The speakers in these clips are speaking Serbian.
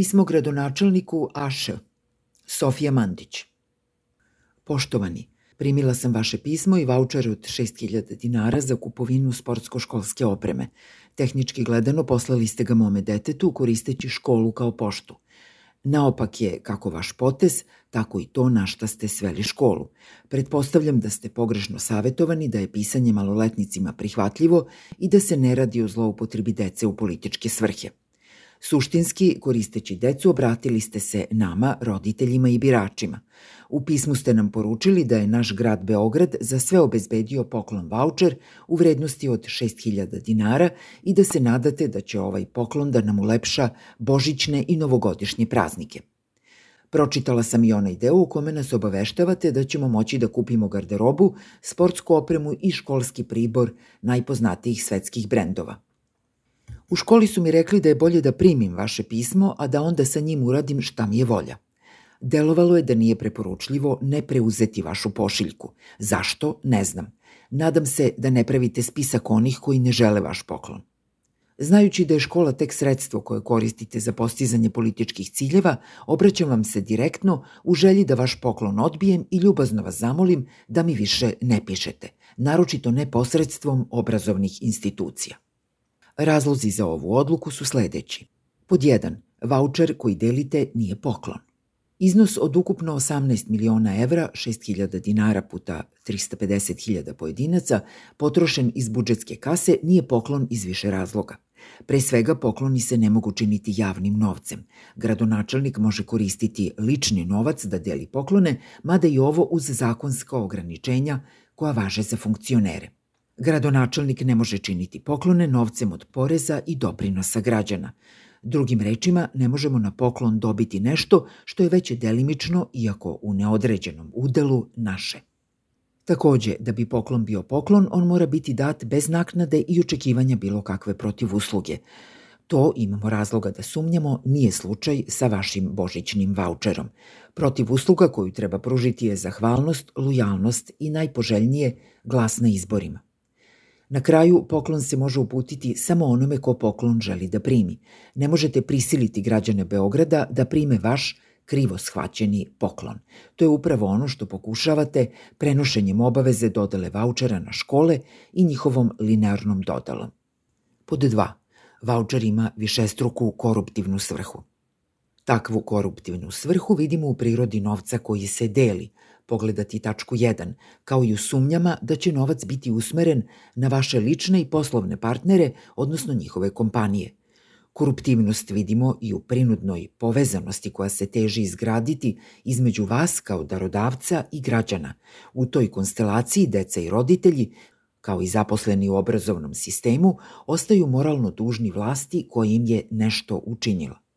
Pismo gradonačelniku Aš. Sofija Mandić. Poštovani, primila sam vaše pismo i vaučer od 6000 dinara za kupovinu sportsko-školske opreme. Tehnički gledano poslali ste ga mome detetu koristeći školu kao poštu. Naopak je kako vaš potez, tako i to na šta ste sveli školu. Pretpostavljam da ste pogrešno savetovani da je pisanje maloletnicima prihvatljivo i da se ne radi o zloupotrebi dece u političke svrhe. Suštinski, koristeći decu, obratili ste se nama, roditeljima i biračima. U pismu ste nam poručili da je naš grad Beograd za sve obezbedio poklon voucher u vrednosti od 6000 dinara i da se nadate da će ovaj poklon da nam ulepša božićne i novogodišnje praznike. Pročitala sam i onaj deo u kome nas obaveštavate da ćemo moći da kupimo garderobu, sportsku opremu i školski pribor najpoznatijih svetskih brendova – U školi su mi rekli da je bolje da primim vaše pismo, a da onda sa njim uradim šta mi je volja. Delovalo je da nije preporučljivo ne preuzeti vašu pošiljku. Zašto? Ne znam. Nadam se da ne pravite spisak onih koji ne žele vaš poklon. Znajući da je škola tek sredstvo koje koristite za postizanje političkih ciljeva, obraćam vam se direktno u želji da vaš poklon odbijem i ljubazno vas zamolim da mi više ne pišete, naročito ne posredstvom obrazovnih institucija. Razlozi za ovu odluku su sledeći. Pod 1. Voucher koji delite nije poklon. Iznos od ukupno 18 miliona evra, 6000 dinara puta 350.000 pojedinaca, potrošen iz budžetske kase, nije poklon iz više razloga. Pre svega pokloni se ne mogu činiti javnim novcem. Gradonačelnik može koristiti lični novac da deli poklone, mada i ovo uz zakonska ograničenja koja važe za funkcionere. Gradonačelnik ne može činiti poklone novcem od poreza i doprinosa građana. Drugim rečima, ne možemo na poklon dobiti nešto što je već delimično, iako u neodređenom udelu, naše. Takođe, da bi poklon bio poklon, on mora biti dat bez naknade i očekivanja bilo kakve protivusluge. To, imamo razloga da sumnjamo, nije slučaj sa vašim božićnim vaučerom. Protiv usluga koju treba pružiti je zahvalnost, lojalnost i najpoželjnije glas na izborima. Na kraju, poklon se može uputiti samo onome ko poklon želi da primi. Ne možete prisiliti građane Beograda da prime vaš krivo shvaćeni poklon. To je upravo ono što pokušavate prenošenjem obaveze dodele vaučera na škole i njihovom linearnom dodalom. Pod 2. Vaučer ima višestruku koruptivnu svrhu. Takvu koruptivnu svrhu vidimo u prirodi novca koji se deli, pogledati tačku 1, kao i u sumnjama da će novac biti usmeren na vaše lične i poslovne partnere, odnosno njihove kompanije. Koruptivnost vidimo i u prinudnoj povezanosti koja se teži izgraditi između vas kao darodavca i građana. U toj konstelaciji deca i roditelji kao i zaposleni u obrazovnom sistemu, ostaju moralno dužni vlasti koja im je nešto učinila.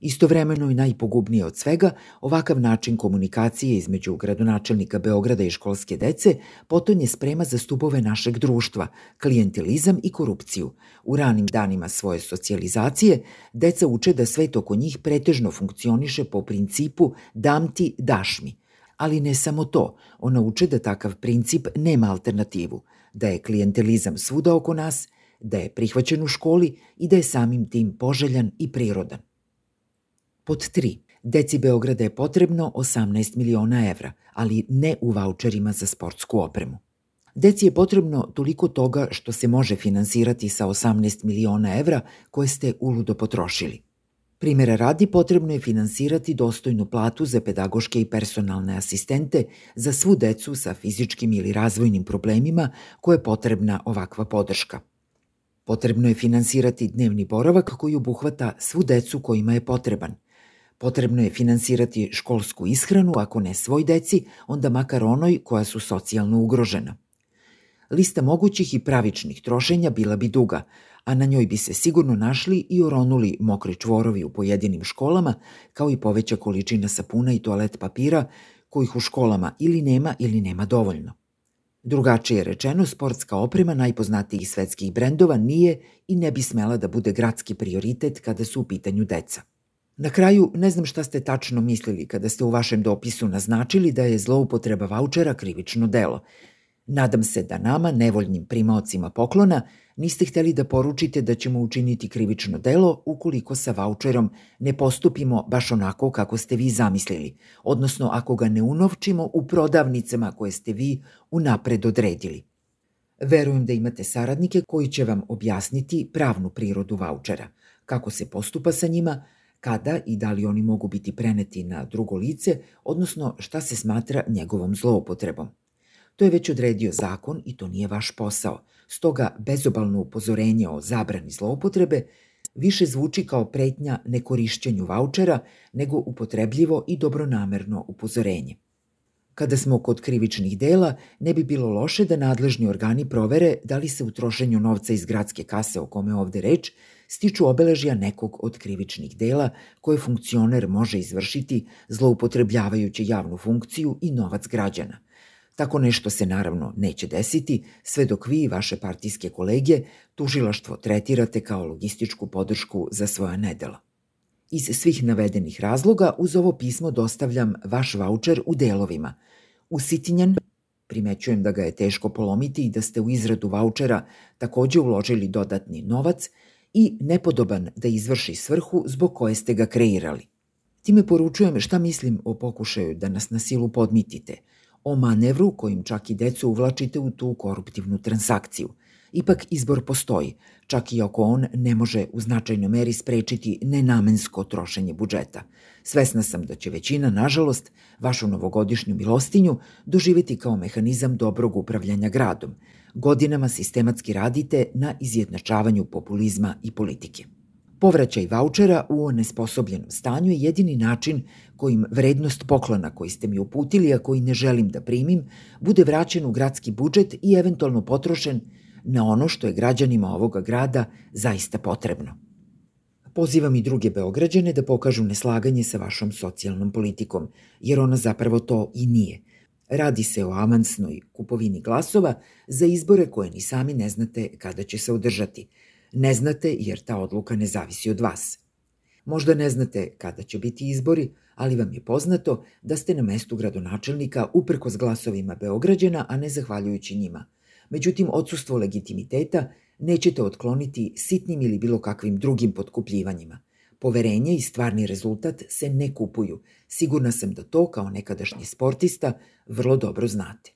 Istovremeno i najpogubnije od svega, ovakav način komunikacije između gradonačelnika Beograda i školske dece potonje sprema za stubove našeg društva, klijentelizam i korupciju. U ranim danima svoje socijalizacije, deca uče da svet oko njih pretežno funkcioniše po principu dam ti, daš mi. Ali ne samo to, ona uče da takav princip nema alternativu, da je klijentelizam svuda oko nas, da je prihvaćen u školi i da je samim tim poželjan i prirodan. Pod 3. Deci Beograda je potrebno 18 miliona evra, ali ne u vaučerima za sportsku opremu. Deci je potrebno toliko toga što se može finansirati sa 18 miliona evra koje ste uludo potrošili. Primera radi potrebno je finansirati dostojnu platu za pedagoške i personalne asistente za svu decu sa fizičkim ili razvojnim problemima koje je potrebna ovakva podrška. Potrebno je finansirati dnevni boravak koji obuhvata svu decu kojima je potreban – Potrebno je finansirati školsku ishranu, ako ne svoj deci, onda makar onoj koja su socijalno ugrožena. Lista mogućih i pravičnih trošenja bila bi duga, a na njoj bi se sigurno našli i oronuli mokri čvorovi u pojedinim školama, kao i poveća količina sapuna i toalet papira, kojih u školama ili nema ili nema dovoljno. Drugačije rečeno, sportska oprema najpoznatijih svetskih brendova nije i ne bi smela da bude gradski prioritet kada su u pitanju deca. Na kraju, ne znam šta ste tačno mislili kada ste u vašem dopisu naznačili da je zloupotreba vaučera krivično delo. Nadam se da nama, nevoljnim primaocima poklona, niste hteli da poručite da ćemo učiniti krivično delo ukoliko sa voucherom ne postupimo baš onako kako ste vi zamislili, odnosno ako ga ne unovčimo u prodavnicama koje ste vi unapred odredili. Verujem da imate saradnike koji će vam objasniti pravnu prirodu vouchera, kako se postupa sa njima, kada i da li oni mogu biti preneti na drugo lice, odnosno šta se smatra njegovom zloupotrebom. To je već odredio zakon i to nije vaš posao. Stoga bezobalno upozorenje o zabrani zloupotrebe više zvuči kao pretnja nekorišćenju vaučera nego upotrebljivo i dobronamerno upozorenje. Kada smo kod krivičnih dela, ne bi bilo loše da nadležni organi provere da li se u trošenju novca iz gradske kase o kome ovde reč stiču obeležja nekog od krivičnih dela koje funkcioner može izvršiti zloupotrebljavajući javnu funkciju i novac građana. Tako nešto se naravno neće desiti, sve dok vi i vaše partijske kolege tužilaštvo tretirate kao logističku podršku za svoja nedela. Iz svih navedenih razloga uz ovo pismo dostavljam vaš voucher u delovima. Usitinjen, primećujem da ga je teško polomiti i da ste u izradu vouchera takođe uložili dodatni novac i nepodoban da izvrši svrhu zbog koje ste ga kreirali. Time poručujem šta mislim o pokušaju da nas na silu podmitite – o manevru kojim čak i decu uvlačite u tu koruptivnu transakciju. Ipak izbor postoji, čak i ako on ne može u značajnoj meri sprečiti nenamensko trošenje budžeta. Svesna sam da će većina, nažalost, vašu novogodišnju milostinju doživeti kao mehanizam dobrog upravljanja gradom. Godinama sistematski radite na izjednačavanju populizma i politike. Povraćaj vouchera u onesposobljenom stanju je jedini način kojim vrednost poklona koji ste mi uputili, a koji ne želim da primim, bude vraćen u gradski budžet i eventualno potrošen na ono što je građanima ovoga grada zaista potrebno. Pozivam i druge Beograđane da pokažu neslaganje sa vašom socijalnom politikom, jer ona zapravo to i nije. Radi se o avansnoj kupovini glasova za izbore koje ni sami ne znate kada će se održati – Ne znate jer ta odluka ne zavisi od vas. Možda ne znate kada će biti izbori, ali vam je poznato da ste na mestu gradonačelnika uprkos glasovima Beograđana, a ne zahvaljujući njima. Međutim, odsustvo legitimiteta nećete otkloniti sitnim ili bilo kakvim drugim potkupljivanjima. Poverenje i stvarni rezultat se ne kupuju. Sigurna sam da to, kao nekadašnji sportista, vrlo dobro znate.